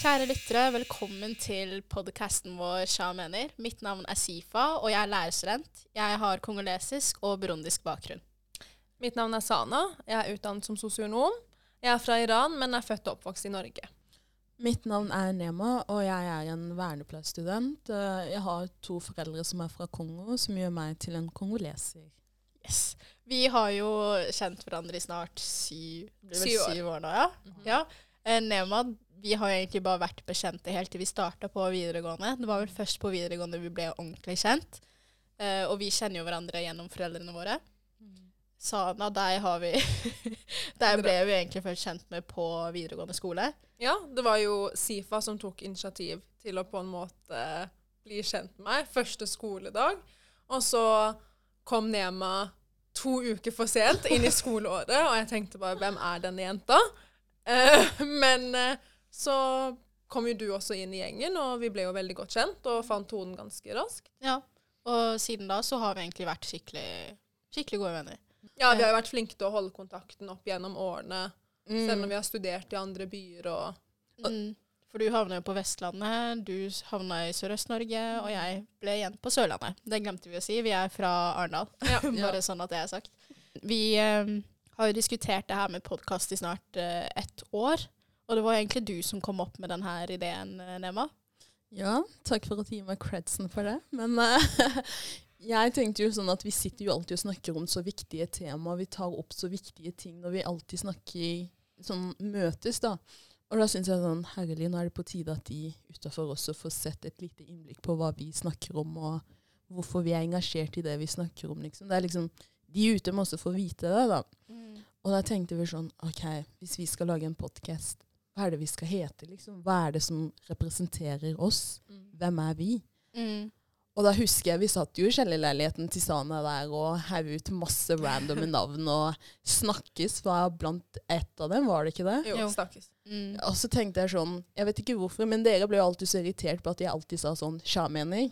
Kjære lyttere, velkommen til podkasten vår Sja mener. Mitt navn er Sifa, og jeg er lærerstudent. Jeg har kongolesisk og burundisk bakgrunn. Mitt navn er Sana. Jeg er utdannet som sosionom. Jeg er fra Iran, men er født og oppvokst i Norge. Mitt navn er Nema, og jeg er en verneplassstudent. Eh, Jeg har to foreldre som er fra Kongo, som gjør meg til en kongoleser. Yes. Vi har jo kjent hverandre i snart syv, Syv år. syv år nå. Ja. ja. Eh, Nema, vi har egentlig bare vært bekjente helt til vi starta på videregående. Det var vel først på videregående vi ble ordentlig kjent. Uh, og vi kjenner jo hverandre gjennom foreldrene våre. Sana, deg har vi Der ble vi egentlig først kjent med på videregående skole. Ja, det var jo Sifa som tok initiativ til å på en måte bli kjent med meg. Første skoledag. Og så kom Nema to uker for sent inn i skoleåret, og jeg tenkte bare hvem er denne jenta? Uh, men eh, så kom jo du også inn i gjengen, og vi ble jo veldig godt kjent og fant tonen ganske raskt. Ja. Og siden da så har vi egentlig vært skikkelig, skikkelig gode venner. Ja, vi har jo vært flinke til å holde kontakten opp gjennom årene, selv om vi har studert i andre byer og Mm. For du havna jo på Vestlandet, du havna i Sørøst-Norge, og jeg ble igjen på Sørlandet. Det glemte vi å si. Vi er fra Arendal. Ja. Bare sånn at det er sagt. Vi eh, har jo diskutert det her med podkast i snart eh, ett år. Og det var egentlig du som kom opp med denne ideen, eh, Nema. Ja, takk for at du gir meg credsen for det. Men uh, jeg tenkte jo sånn at vi sitter jo alltid og snakker om så viktige temaer. Vi tar opp så viktige ting når vi alltid snakker sånn møtes, da. Og da syns jeg sånn herlig, nå er det på tide at de utafor også får sett et lite innblikk på hva vi snakker om, og hvorfor vi er engasjert i det vi snakker om, liksom. Det er liksom De ute må også få vite det, da. Og da tenkte vi sånn OK, hvis vi skal lage en podkast, hva er det vi skal hete, liksom? Hva er det som representerer oss? Hvem er vi? Mm. Og da husker jeg vi satt jo i kjellerleiligheten til Sana der og heiv ut masse randomme navn og snakkes var blant ett av dem, var det ikke det? Jo, Jo. snakkes. Mm. Og så tenkte jeg sånn, jeg vet ikke hvorfor, men dere ble jo alltid så irritert på at jeg alltid sa sånn sjamener.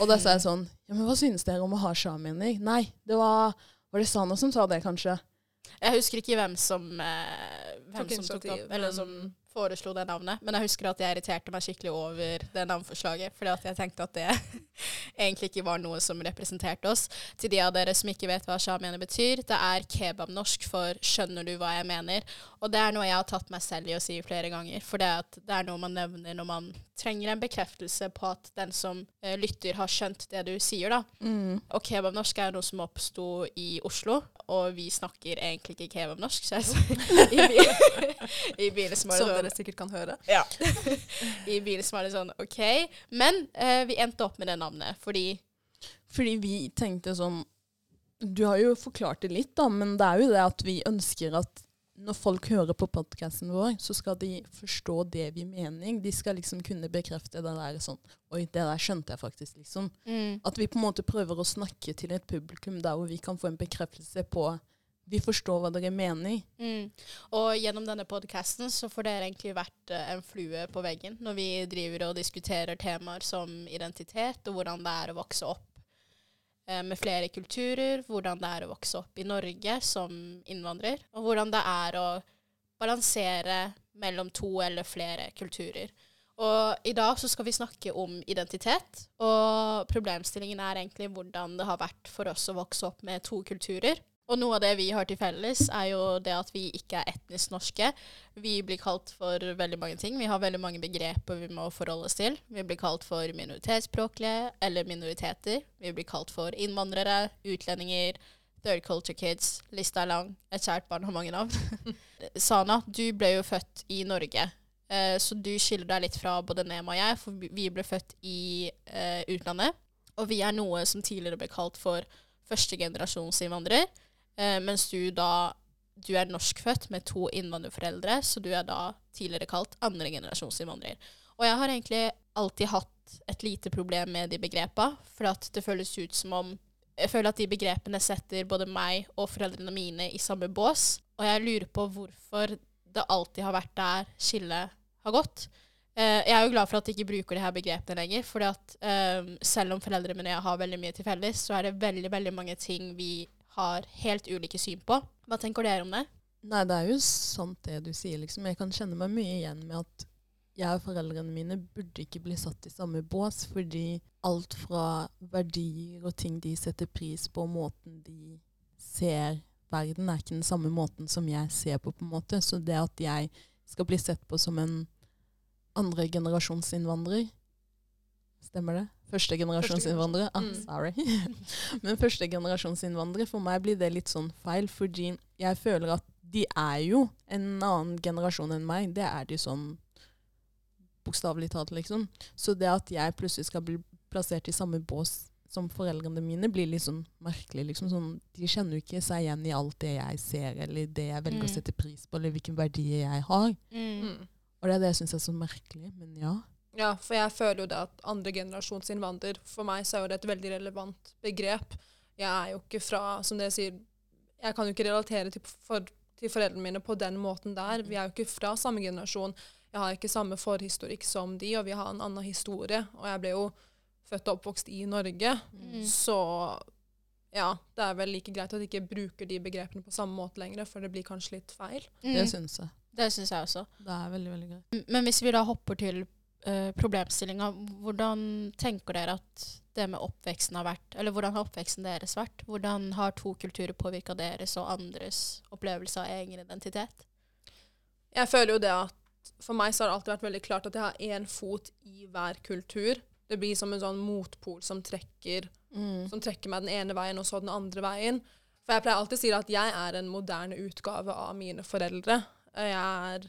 Og da sa jeg sånn, ja, men hva synes dere om å ha sjamener? Nei, det var, var det Sana som sa det kanskje? Jeg husker ikke hvem som, eh, hvem Tok som tok opp, eller som foreslo det navnet. Men jeg husker at jeg irriterte meg skikkelig over det navnforslaget. Fordi at jeg tenkte at det egentlig ikke var noe som representerte oss. Til de av dere som ikke vet hva shamiene betyr, det er kebabnorsk for 'skjønner du hva jeg mener'? Og det er noe jeg har tatt meg selv i å si flere ganger. For det, at det er noe man nevner når man trenger en bekreftelse på at den som uh, lytter, har skjønt det du sier, da. Og kebabnorsk er noe som oppsto i Oslo, og vi snakker egentlig ikke kebabnorsk. Så jeg, i, I begynnelsen var det dere sikkert kan høre. ja. I begynnelsen var det sånn OK. Men eh, vi endte opp med det navnet fordi Fordi vi tenkte sånn, du har jo forklart det litt da, men det er jo det at vi ønsker at når folk hører på podcasten vår, så skal de forstå det vi mener. De skal liksom kunne bekrefte det der sånn, oi, det der skjønte jeg faktisk liksom. At vi på en måte prøver å snakke til et publikum der hvor vi kan få en bekreftelse på vi forstår hva dere mener. Mm. Og gjennom denne podkasten så får dere egentlig vært eh, en flue på veggen når vi driver og diskuterer temaer som identitet, og hvordan det er å vokse opp eh, med flere kulturer, hvordan det er å vokse opp i Norge som innvandrer, og hvordan det er å balansere mellom to eller flere kulturer. Og i dag så skal vi snakke om identitet, og problemstillingen er egentlig hvordan det har vært for oss å vokse opp med to kulturer. Og noe av det vi har til felles, er jo det at vi ikke er etnisk norske. Vi blir kalt for veldig mange ting. Vi har veldig mange begreper vi må forholde oss til. Vi blir kalt for minoritetsspråklige eller minoriteter. Vi blir kalt for innvandrere, utlendinger, third culture kids. Lista er lang. Et kjært barn har mange navn. Sana, du ble jo født i Norge. Eh, så du skiller deg litt fra både Nema og jeg, for vi- ble født i eh, utlandet. Og vi er noe som tidligere ble kalt for førstegenerasjonsinnvandrer. Eh, mens du da du er norskfødt med to innvandrerforeldre, så du er da tidligere kalt andregenerasjonsinnvandrer. Og jeg har egentlig alltid hatt et lite problem med de begrepa, for at det føles ut som om Jeg føler at de begrepene setter både meg og foreldrene mine i samme bås, og jeg lurer på hvorfor det alltid har vært der skillet har gått. Eh, jeg er jo glad for at de ikke bruker de her begrepene lenger. fordi at eh, selv om foreldrene mine og jeg har veldig mye til felles, så er det veldig veldig mange ting vi har helt ulike syn på. Hva tenker dere om det? Nei, det er jo sant det du sier, liksom. Jeg kan kjenne meg mye igjen med at jeg og foreldrene mine burde ikke bli satt i samme bås, fordi alt fra verdier og ting de setter pris på, måten de ser verden, er ikke den samme måten som jeg ser på, på en måte. Så det at jeg skal bli sett på som en andre generasjons innvandrer Stemmer det? Første generasjons? Ah, Mm. sorry. Men første generasjons for meg blir det litt sånn feil, fordi jeg føler at de er jo en annen generasjon enn meg. Det er de sånn bokstavelig talt, liksom. Så det at jeg plutselig skal bli plassert i samme bås som foreldrene mine, blir litt sånn merkelig. Liksom. Sånn, de kjenner jo ikke seg igjen i alt det jeg ser, eller det jeg velger Mm. å sette pris på, eller hvilken verdier jeg har. Mm. Og det er det jeg syns er så merkelig. Men ja. Ja, for jeg føler jo det at andre generasjons innvandrer, for meg så er jo det et veldig relevant begrep. Jeg er jo ikke fra, som dere sier, jeg kan jo ikke relatere til, for, til foreldrene mine på den måten der. Vi er jo ikke fra samme generasjon. Jeg har ikke samme forhistorikk som de, og vi har en annen historie. Og jeg ble jo født og oppvokst i Norge, Mm. så ja, det er vel like greit at de ikke bruker de begrepene på samme måte lenger, for det blir kanskje litt feil. Mm. Det syns jeg. Det syns jeg også. Det er veldig, veldig greit. Men hvis vi da hopper til uh, problemstillinga, hvordan tenker dere at det med oppveksten har vært Eller hvordan har oppveksten deres vært? Hvordan har to kulturer påvirka deres og andres opplevelse av egen identitet? Jeg føler jo det at for meg så har det alltid vært veldig klart at jeg har én fot i hver kultur. Det blir som en sånn motpol som trekker, Mm. som trekker meg den ene veien og så den andre veien. For jeg pleier alltid å si at jeg er en moderne utgave av mine foreldre. Jeg, er,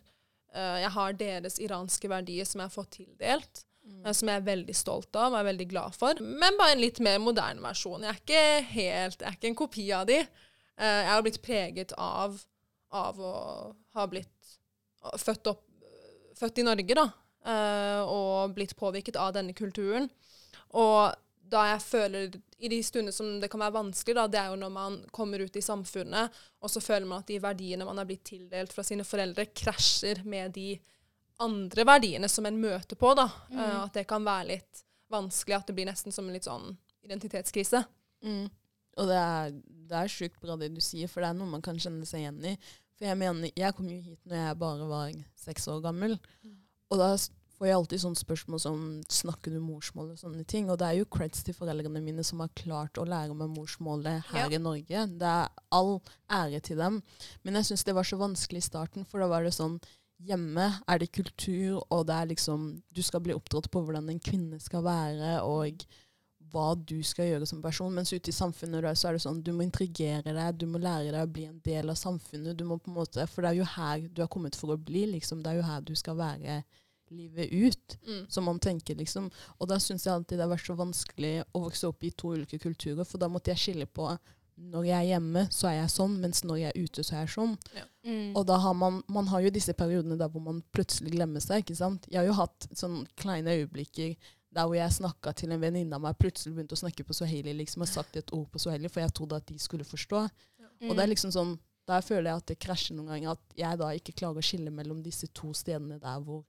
jeg har deres iranske verdier som jeg har fått tildelt. Mm. eh, Som jeg er veldig stolt av og er veldig glad for. Men bare en litt mer moderne versjon. Jeg er ikke helt, jeg er ikke en kopi av de. Eh, Jeg har blitt preget av, av å ha blitt født, opp, født i Norge, da. eh, Og blitt påvirket av denne kulturen. Og da jeg føler I de stundene som det kan være vanskelig, da, det er jo når man kommer ut i samfunnet, og så føler man at de verdiene man har blitt tildelt fra sine foreldre, krasjer med de andre verdiene som en møter på. da. Eh, at det kan være litt vanskelig, at det blir nesten som en litt sånn identitetskrise. Mm. Og det er, det er sjukt bra det du sier, for det er noe man kan kjenne seg igjen i. For jeg mener, jeg kom jo hit når jeg bare var seks år gammel. Og da får jeg alltid sånne spørsmål som snakker du morsmål og sånne ting. Og det er jo creds til foreldrene mine som har klart å lære meg morsmålet her Ja. i Norge. Det er all ære til dem. Men jeg syns det var så vanskelig i starten, for da var det sånn Hjemme er det kultur, og det er liksom Du skal bli oppdratt på hvordan en kvinne skal være, og hva du skal gjøre som person. Mens ute i samfunnet da, så er det sånn du må intrigere deg, du må lære deg å bli en del av samfunnet. Du må på en måte, For det er jo her du har kommet for å bli. liksom. Det er jo her du skal være livet ut, Mm. som man tenker. liksom. Og da syns jeg alltid det har vært så vanskelig å vokse opp i to ulike kulturer, for da måtte jeg skille på når jeg er hjemme, så er jeg sånn, mens når jeg er ute, så er jeg sånn. Mm. Og da har man, man har jo disse periodene der hvor man plutselig glemmer seg. ikke sant? Jeg har jo hatt sånne kleine øyeblikker der hvor jeg snakka til en venninne av meg, plutselig begynte å snakke på swahili liksom, og sagt et ord på swahili, for jeg trodde at de skulle forstå. Og det er liksom sånn, Der føler jeg at det krasjer noen ganger, at jeg da ikke klarer å skille mellom disse to stedene der hvor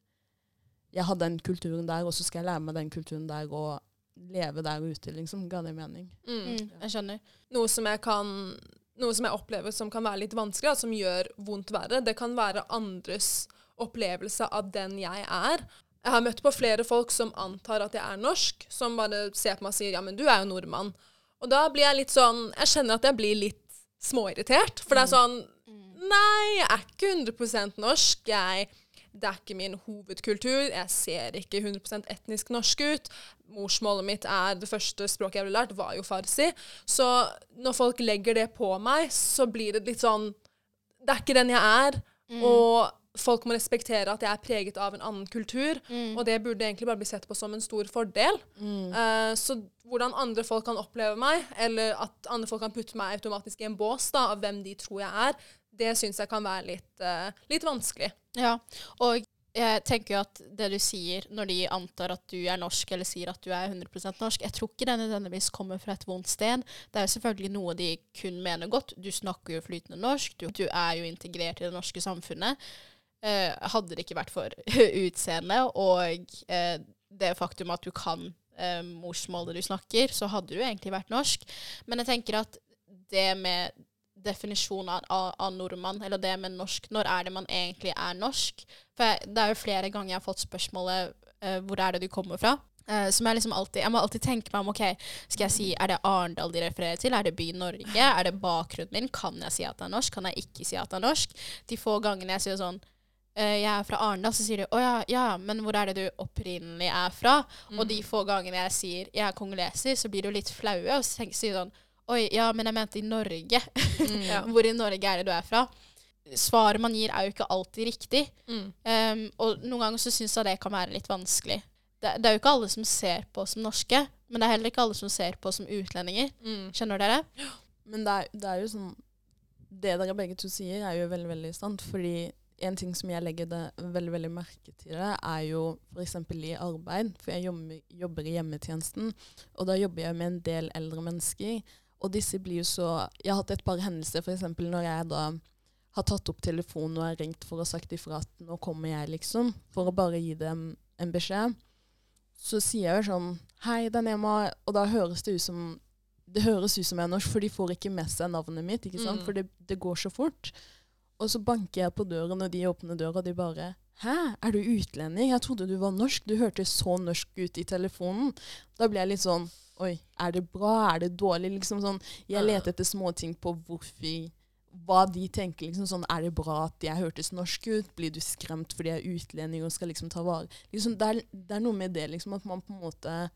jeg har den kulturen der, og så skal jeg lære meg den kulturen der og leve der ute, liksom. Ga det mening? Mm. Mm, jeg skjønner. noe som jeg kan noe som jeg opplever som kan være litt vanskelig, og som gjør vondt verre, det kan være andres opplevelse av den jeg er. Jeg har møtt på flere folk som antar at jeg er norsk, som bare ser på meg og sier 'ja, men du er jo nordmann'. Og da blir jeg litt sånn Jeg kjenner at jeg blir litt småirritert. For det er sånn Nei, jeg er ikke 100% norsk. Jeg, det er ikke min hovedkultur. Jeg ser ikke 100% etnisk norsk ut. Morsmålet mitt er det første språket jeg ble lært, var jo farsi. Så når folk legger det på meg, så blir det litt sånn Det er ikke den jeg er. Og folk må respektere at jeg er preget av en annen kultur. Og det burde egentlig bare bli sett på som en stor fordel. Eh, så hvordan andre folk kan oppleve meg, eller at andre folk kan putte meg automatisk i en bås da, av hvem de tror jeg er, det syns jeg kan være litt, eh, litt vanskelig. Ja, og jeg tenker jo at det du sier når de antar at du er norsk, eller sier at du er 100% norsk, jeg tror ikke det nødvendigvis kommer fra et vondt sted. Det er jo selvfølgelig noe de kun mener godt. Du snakker jo flytende norsk, du, du er jo integrert i det norske samfunnet. Eh, hadde det ikke vært for utseendet og eh, det faktum at du kan eh, morsmålet du snakker, så hadde du egentlig vært norsk. Men jeg tenker at det med definisjon av, av, av nordmann, eller det med norsk. Når er det man egentlig er norsk? For jeg, det er jo flere ganger jeg har fått spørsmålet uh, hvor er det du kommer fra? Uh, som jeg liksom alltid Jeg må alltid tenke meg om ok, skal jeg si er det Arendal de refererer til? Er det by Norge? Er det bakgrunnen min? Kan jeg si at det er norsk? Kan jeg ikke si at det er norsk? De få gangene jeg sier sånn eh, jeg er fra Arendal, så sier de å ja, ja, men hvor er det du opprinnelig er fra? Og de få gangene jeg sier jeg er kongoleser, så blir de litt flaue, og sier sånn Oi, ja, men jeg mente i Norge. Ja. Hvor i Norge er det du er fra? Svaret man gir, er jo ikke alltid riktig. Mm. Um, og noen ganger så syns jeg det kan være litt vanskelig. Det, det er jo ikke alle som ser på oss som norske, men det er heller ikke alle som ser på oss som utlendinger. Mm. Skjønner dere? Men det er, det er jo sånn Det dere begge to sier, er jo veldig veldig sant. Fordi en ting som jeg legger det veldig veldig merke til, det, er jo f.eks. i arbeid. For jeg jobber, jobber i hjemmetjenesten, og da jobber jeg med en del eldre mennesker. Og disse blir jo så Jeg har hatt et par hendelser, f.eks. når jeg da har tatt opp telefonen og har ringt for å sagt ifra at nå kommer jeg, liksom. For å bare gi dem en beskjed. Så sier jeg jo sånn Hei, det er Nema. Og da høres det ut som det høres ut som jeg er norsk, for de får ikke med seg navnet mitt. ikke sant? Mm. For det, det går så fort. Og så banker jeg på døren, og de åpner døra, og de bare Hæ, er du utlending? Jeg trodde du var norsk. Du hørtes så norsk ut i telefonen. Da blir jeg litt sånn Oi, er det bra? Er det dårlig? Liksom sånn, Jeg leter etter småting på hvorfor hva de tenker. liksom sånn, Er det bra at jeg hørtes norsk ut? Blir du skremt fordi jeg er utlending og skal liksom ta vare liksom, det, er, det er noe med det, liksom, at man på en måte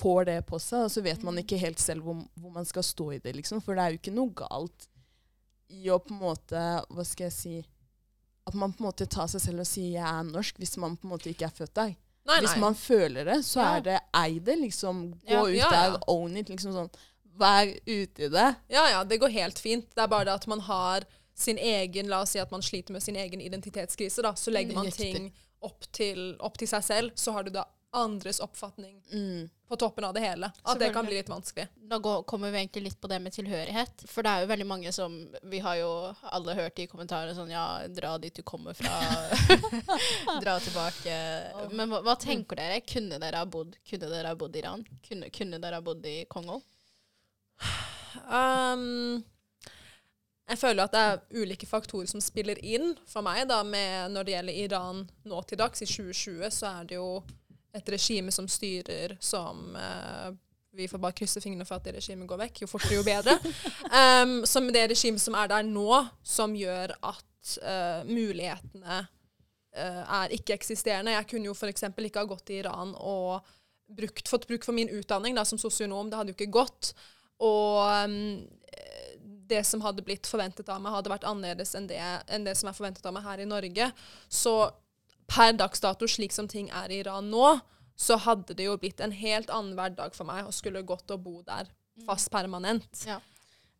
får det på seg, og så vet man ikke helt selv hvor, hvor man skal stå i det. liksom, For det er jo ikke noe galt i å på en måte Hva skal jeg si At man på en måte tar seg selv og sier 'jeg er norsk', hvis man på en måte ikke er født der. Nei, Hvis nei. man føler det, så er det ei det, liksom. Gå ut der, own it. liksom sånn. Vær ute i det. Ja, ja, det går helt fint. Det er bare det at man har sin egen La oss si at man sliter med sin egen identitetskrise, da. Så legger man ting opp til, opp til seg selv, så har du da andres oppfatning Mm. på toppen av det hele. At det kan bli litt vanskelig. Da går, kommer vi egentlig litt på det med tilhørighet. For det er jo veldig mange som Vi har jo alle hørt i kommentarene sånn Ja, dra dit du kommer fra. dra tilbake. Men hva, hva tenker dere? Kunne dere ha bodd Kunne dere ha bodd i Iran? Kunne, kunne dere ha bodd i Kongo? Um, jeg føler at det er ulike faktorer som spiller inn for meg. da, med Når det gjelder Iran nå til dags, i 2020, så er det jo et regime som styrer som uh, Vi får bare krysse fingrene for at det regimet går vekk. Jo fortere, jo bedre. Um, som det regimet som er der nå, som gjør at uh, mulighetene uh, er ikke-eksisterende. Jeg kunne jo f.eks. ikke ha gått til Iran og brukt, fått bruk for min utdanning da, som sosionom. Det hadde jo ikke gått. Og um, det som hadde blitt forventet av meg, hadde vært annerledes enn det, enn det som er forventet av meg her i Norge. Så per dags dato, slik som ting er i Iran nå, så hadde det jo blitt en helt annen hverdag for meg å skulle gått og bo der fast permanent. Ja.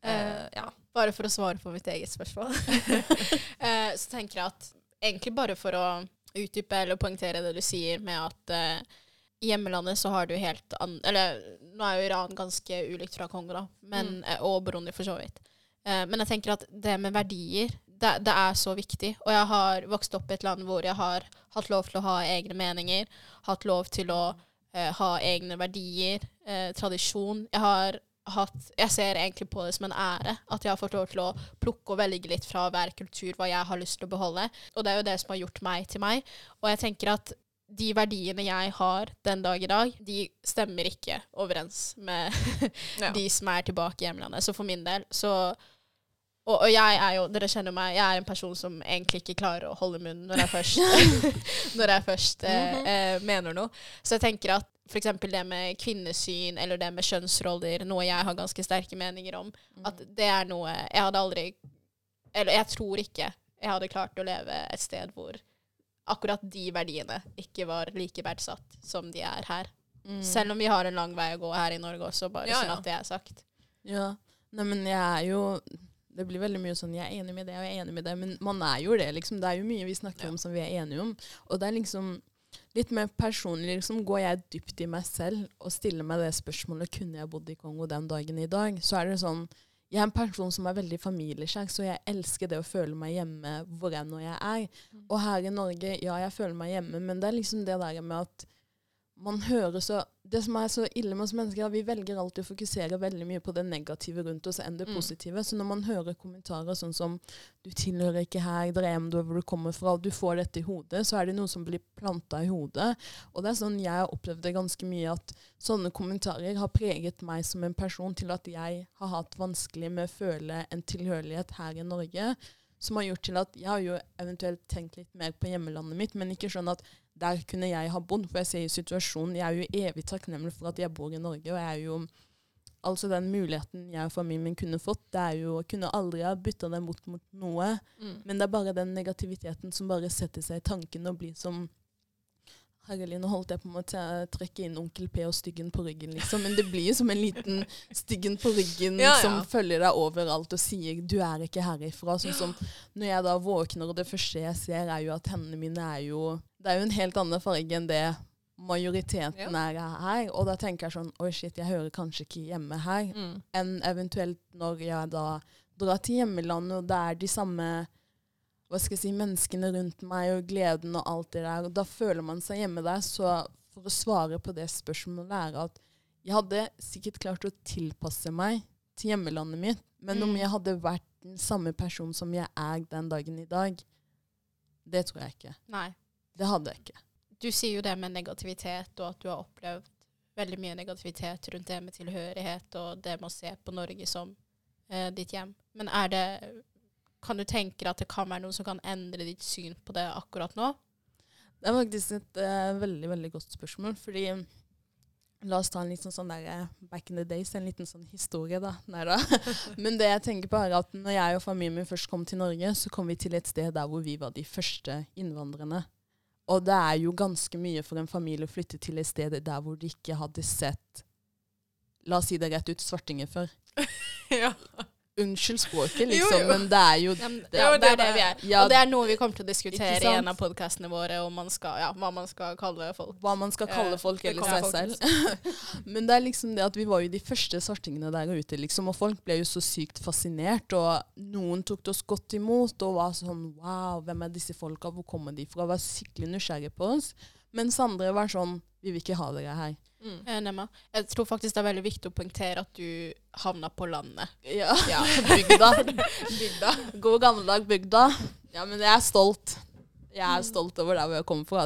Uh, ja. Bare for å svare på mitt eget spørsmål. uh, så tenker jeg at egentlig bare for å utdype eller poengtere det du sier med at uh, i hjemmelandet så har du helt an... Eller nå er jo Iran ganske ulikt fra Kongo, da, men, mm. og Burundi for så vidt. Men jeg tenker at det med verdier, det, det er så viktig. Og jeg har vokst opp i et land hvor jeg har hatt lov til å ha egne meninger, hatt lov til å eh, ha egne verdier, eh, tradisjon. Jeg har hatt Jeg ser egentlig på det som en ære at jeg har fått lov til å plukke og velge litt fra hver kultur hva jeg har lyst til å beholde. Og det er jo det som har gjort meg til meg. Og jeg tenker at de verdiene jeg har den dag i dag, de stemmer ikke overens med Ja. de som er tilbake i hjemlandet. Så for min del så og, og jeg er jo, dere kjenner meg, jeg er en person som egentlig ikke klarer å holde munn når jeg først, når jeg først eh, eh, mener noe. Så jeg tenker at f.eks. det med kvinnesyn eller det med kjønnsroller, noe jeg har ganske sterke meninger om, at det er noe Jeg hadde aldri Eller jeg tror ikke jeg hadde klart å leve et sted hvor akkurat de verdiene ikke var like verdsatt som de er her. Mm. Selv om vi har en lang vei å gå her i Norge også, bare Ja, sånn ja. at det er sagt. Ja. Nei, men jeg er jo Det blir veldig mye sånn Jeg er enig med det, og jeg er enig med det. Men man er jo det, liksom. Det er jo mye vi snakker Ja. om som vi er enige om. Og det er liksom litt mer personlig. liksom Går jeg dypt i meg selv og stiller meg det spørsmålet Kunne jeg bodd i Kongo den dagen i dag, så er det sånn Jeg er en person som er veldig familieskjær, så jeg elsker det å føle meg hjemme hvor enn jeg er. Og her i Norge, ja, jeg føler meg hjemme, men det er liksom det der med at man hører så Det som er så ille med oss mennesker, er at vi velger alltid å fokusere veldig mye på det negative rundt oss enn det Mm. positive. Så når man hører kommentarer sånn som 'du tilhører ikke her, drem du hvor du kommer fra', du får dette i hodet, så er det noe som blir planta i hodet. Og det er sånn jeg har opplevd det ganske mye, at sånne kommentarer har preget meg som en person til at jeg har hatt vanskelig med å føle en tilhørighet her i Norge. Som har gjort til at jeg har jo eventuelt tenkt litt mer på hjemmelandet mitt, men ikke skjønner at der kunne jeg ha bodd. For jeg ser i situasjonen Jeg er jo evig takknemlig for at jeg bor i Norge, og jeg er jo Altså den muligheten jeg og familien min kunne fått, det er jo Jeg kunne aldri ha bytta den bort mot noe. Mm. Men det er bare den negativiteten som bare setter seg i tanken og blir som Herlig, nå holdt jeg på med å trekke inn Onkel P og Styggen på ryggen, liksom. Men det blir jo som en liten Styggen på ryggen Ja, ja. som følger deg overalt og sier 'du er ikke herifra'. Sånn som når jeg da våkner, og det første jeg ser, er jo at hendene mine er jo Det er jo en helt annen farge enn det majoriteten er her. Og da tenker jeg sånn Oi, shit, jeg hører kanskje ikke hjemme her Mm. enn eventuelt når jeg da drar til hjemmelandet, og det er de samme hva skal jeg si, menneskene rundt meg og gleden og alt det der. Og da føler man seg hjemme der. Så for å svare på det spørsmålet er at jeg hadde sikkert klart å tilpasse meg til hjemmelandet mitt, men om Mm. jeg hadde vært den samme person som jeg er den dagen i dag, det tror jeg ikke. Nei. Det hadde jeg ikke. Du sier jo det med negativitet, og at du har opplevd veldig mye negativitet rundt det med tilhørighet og det med å se på Norge som eh, ditt hjem. Men er det Kan du tenke deg at det kan være noe som kan endre ditt syn på det akkurat nå? Det er faktisk et uh, veldig veldig godt spørsmål. fordi La oss ta en liten sånn der, eh, back in the days, en liten sånn historie, da. Neida. Men det jeg tenker på er at når jeg og familien min først kom til Norge, så kom vi til et sted der hvor vi var de første innvandrerne. Og det er jo ganske mye for en familie å flytte til et sted der hvor de ikke hadde sett La oss si det rett ut svartinger før. ja. Unnskyld språket, liksom, jo. men det er jo Ja, det ja, det er det vi er. Ja, Og det er noe vi kommer til å diskutere i en av podkastene våre, om man skal, ja, hva man skal kalle folk. hva man skal kalle Eh, folk eller seg seg selv. Men det er liksom det at vi var jo de første svartingene der ute, liksom, og folk ble jo så sykt fascinert. Og noen tok oss godt imot og var sånn Wow, hvem er disse folka, hvor kommer de fra? Var skikkelig nysgjerrig på oss. Mens andre var sånn Vi vil ikke ha dere her. Mm. Eh, Jeg tror faktisk det er veldig viktig å poengtere at du havna på landet. Ja, Ja. bygda. Bygda. God gammeldag bygda. Ja, men jeg er stolt. Jeg er stolt over der hvor jeg kommer fra.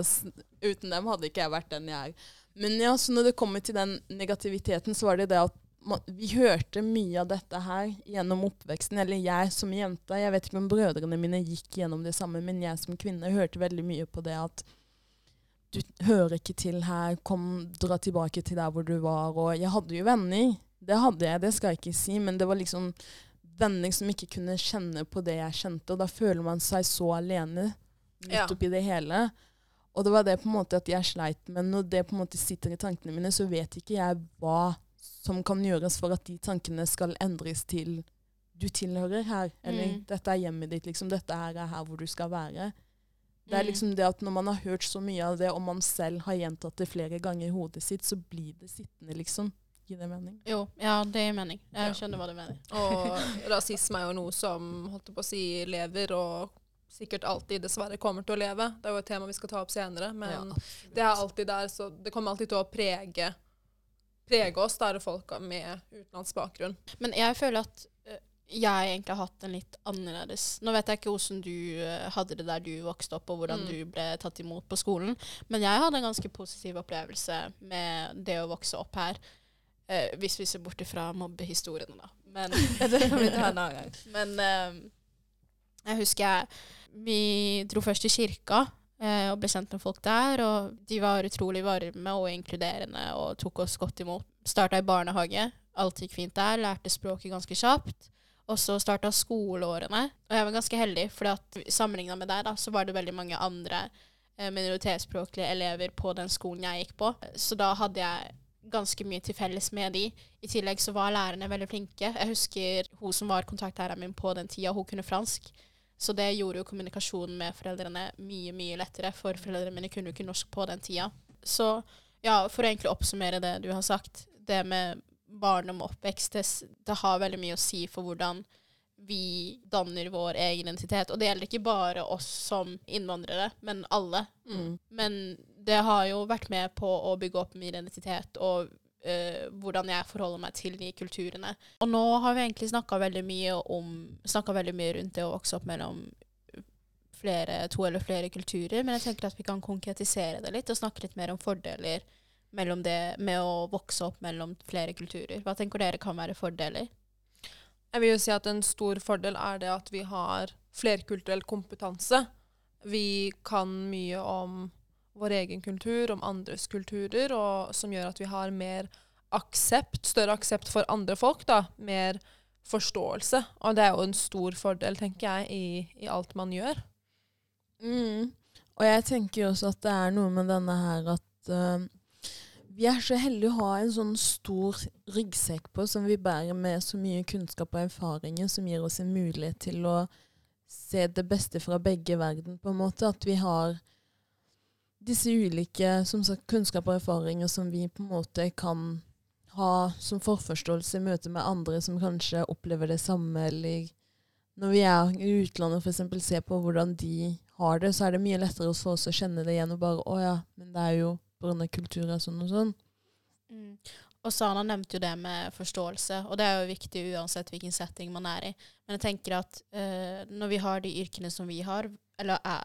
Uten dem hadde ikke jeg vært den jeg er. Men ja, så når det kommer til den negativiteten, så var det det at man, vi hørte mye av dette her gjennom oppveksten. Eller jeg som jente. Jeg vet ikke om brødrene mine gikk gjennom det samme, men jeg som kvinne hørte veldig mye på det at du hører ikke til her, kom, dra tilbake til der hvor du var. Og jeg hadde jo venner. Det hadde jeg, det skal jeg ikke si, men det var liksom venner som ikke kunne kjenne på det jeg kjente, og da føler man seg så alene midt Ja. oppi det hele. Og det var det på en måte at jeg sleit med. Når det på en måte sitter i tankene mine, så vet ikke jeg hva som kan gjøres for at de tankene skal endres til du tilhører her, eller Mm. dette er hjemmet ditt, liksom. Dette her er her hvor du skal være. Det er Mm. liksom det at når man har hørt så mye av det, og man selv har gjentatt det flere ganger i hodet sitt, så blir det sittende, liksom. Gir det mening? Jo, ja, det gir mening. Jeg Ja. skjønner hva du mener. Og rasisme er jo noe som holdt på å si, lever, og sikkert alltid dessverre kommer til å leve. Det er jo et tema vi skal ta opp senere, men Ja, det er alltid der, så det kommer alltid til å prege, prege oss, der er folka med utenlandsk bakgrunn. Men jeg føler at eh, jeg egentlig har hatt en litt annerledes Nå vet jeg ikke hvordan du eh, hadde det der du vokste opp, og hvordan Mm. du ble tatt imot på skolen, men jeg hadde en ganske positiv opplevelse med det å vokse opp her. Eh, hvis vi ser bort ifra mobbehistoriene, da. Men det kan vi ta en annen gang. Men eh, jeg husker jeg Vi dro først til kirka eh, og ble kjent med folk der. Og de var utrolig varme og inkluderende og tok oss godt imot. Starta i barnehage. Alt gikk fint der. Lærte språket ganske kjapt. Og så starta skoleårene. Og jeg var ganske heldig, for sammenligna med deg, da, så var det veldig mange andre eh, minoritetsspråklige elever på den skolen jeg gikk på. Så da hadde jeg ganske mye til felles med de. I tillegg så var lærerne veldig flinke. Jeg husker hun som var kontaktlæreren min på den tida, hun kunne fransk. Så det gjorde jo kommunikasjonen med foreldrene mye, mye lettere, for foreldrene mine kunne jo ikke norsk på den tida. Så ja, for å egentlig oppsummere det du har sagt, det med barndom og oppvekst, det, det har veldig mye å si for hvordan vi danner vår egen identitet. Og det gjelder ikke bare oss som innvandrere, men alle. Mm. Men det har jo vært med på å bygge opp min identitet og Uh, hvordan jeg forholder meg til de kulturene. Og nå har vi egentlig snakka veldig mye om veldig mye rundt det å vokse opp mellom flere, to eller flere kulturer, men jeg tenker at vi kan konkretisere det litt og snakke litt mer om fordeler mellom det med å vokse opp mellom flere kulturer. Hva tenker dere kan være fordeler? Jeg vil jo si at en stor fordel er det at vi har flerkulturell kompetanse. Vi kan mye om vår egen kultur, om andres kulturer, og som gjør at vi har mer aksept, større aksept for andre folk, da. Mer forståelse. Og det er jo en stor fordel, tenker jeg, i, i alt man gjør. Mm. Og jeg tenker jo også at det er noe med denne her at uh, vi er så heldige å ha en sånn stor ryggsekk på som vi bærer med så mye kunnskap og erfaringer som gir oss en mulighet til å se det beste fra begge verden, på en måte. At vi har disse ulike som sagt, kunnskap og erfaringer som vi på en måte kan ha som forforståelse i møte med andre som kanskje opplever det samme, eller når vi er i utlandet f.eks. ser på hvordan de har det, så er det mye lettere for oss å kjenne det igjen og bare Å ja, men det er jo pga. og sånn og sånn. Mm. Og Sana nevnte jo det med forståelse, og det er jo viktig uansett hvilken setting man er i. Men jeg tenker at uh, når vi har de yrkene som vi har, eller uh,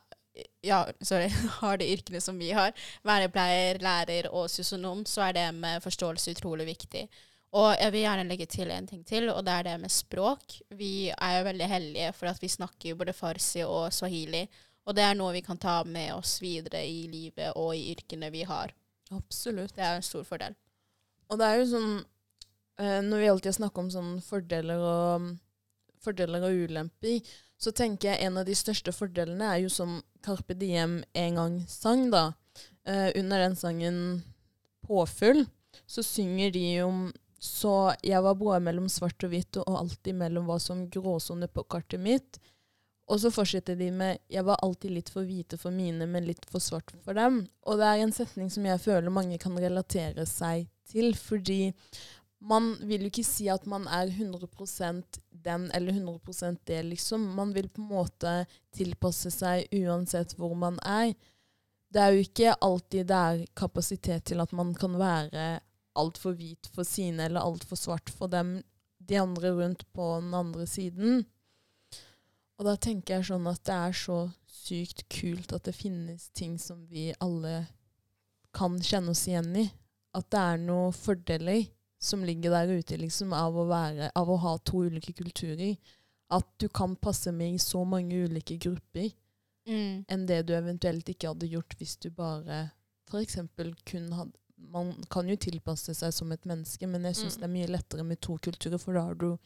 ja, sorry, har de yrkene som vi har, vernepleier, lærer og sosionom, så er det med forståelse utrolig viktig. Og jeg vil gjerne legge til en ting til, og det er det med språk. Vi er jo veldig heldige for at vi snakker både farsi og swahili. Og det er noe vi kan ta med oss videre i livet og i yrkene vi har. Absolutt. Det er en stor fordel. Og det er jo sånn eh, Når vi alltid snakker om sånn fordeler og, fordeler og ulemper, så tenker jeg en av de største fordelene er jo som Carpe Diem en gang sang, da. Eh, under den sangen 'Påfyll' så synger de om så jeg var både mellom svart og hvitt og alltid mellom hva som gråsone på kartet mitt. Og så fortsetter de med 'Jeg var alltid litt for hvite for mine, men litt for svart for dem'. Og det er en setning som jeg føler mange kan relatere seg til, fordi man vil jo ikke si at man er 100% den eller 100% det, liksom. Man vil på en måte tilpasse seg uansett hvor man er. Det er jo ikke alltid det er kapasitet til at man kan være altfor hvit for sine eller altfor svart for dem, de andre rundt på den andre siden. Og da tenker jeg sånn at det er så sykt kult at det finnes ting som vi alle kan kjenne oss igjen i. At det er noen fordeler som ligger der ute liksom, av, å være, av å ha to ulike kulturer. At du kan passe med i så mange ulike grupper Mm. enn det du eventuelt ikke hadde gjort hvis du bare f.eks. kun hadde Man kan jo tilpasse seg som et menneske, men jeg syns Mm. det er mye lettere med to kulturer, for da har du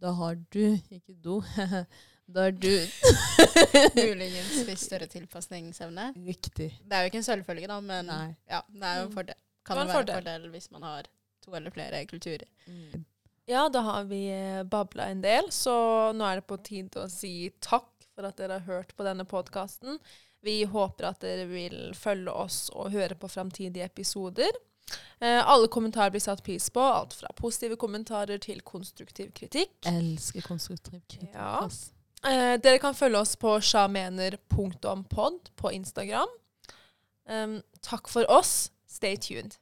Da har du Ikke do. da er du Muligens litt større tilpasningsevne. Riktig. Det er jo ikke en selvfølge, da, men Nei. ja, det er jo en Mm. fordel. Kan Det være en en fordel hvis man har to eller flere kulturer. Mm. Ja, da har vi eh, babla en del, så nå er det på tide å si takk for at dere har hørt på denne podkasten. Vi håper at dere vil følge oss og høre på framtidige episoder. Eh, alle kommentarer blir satt pris på, alt fra positive kommentarer til konstruktiv kritikk. Jeg Elsker konstruktiv kritikk. Ja. Eh, dere kan følge oss på sjamener.pod på Instagram. Um, takk for oss. Stay tuned.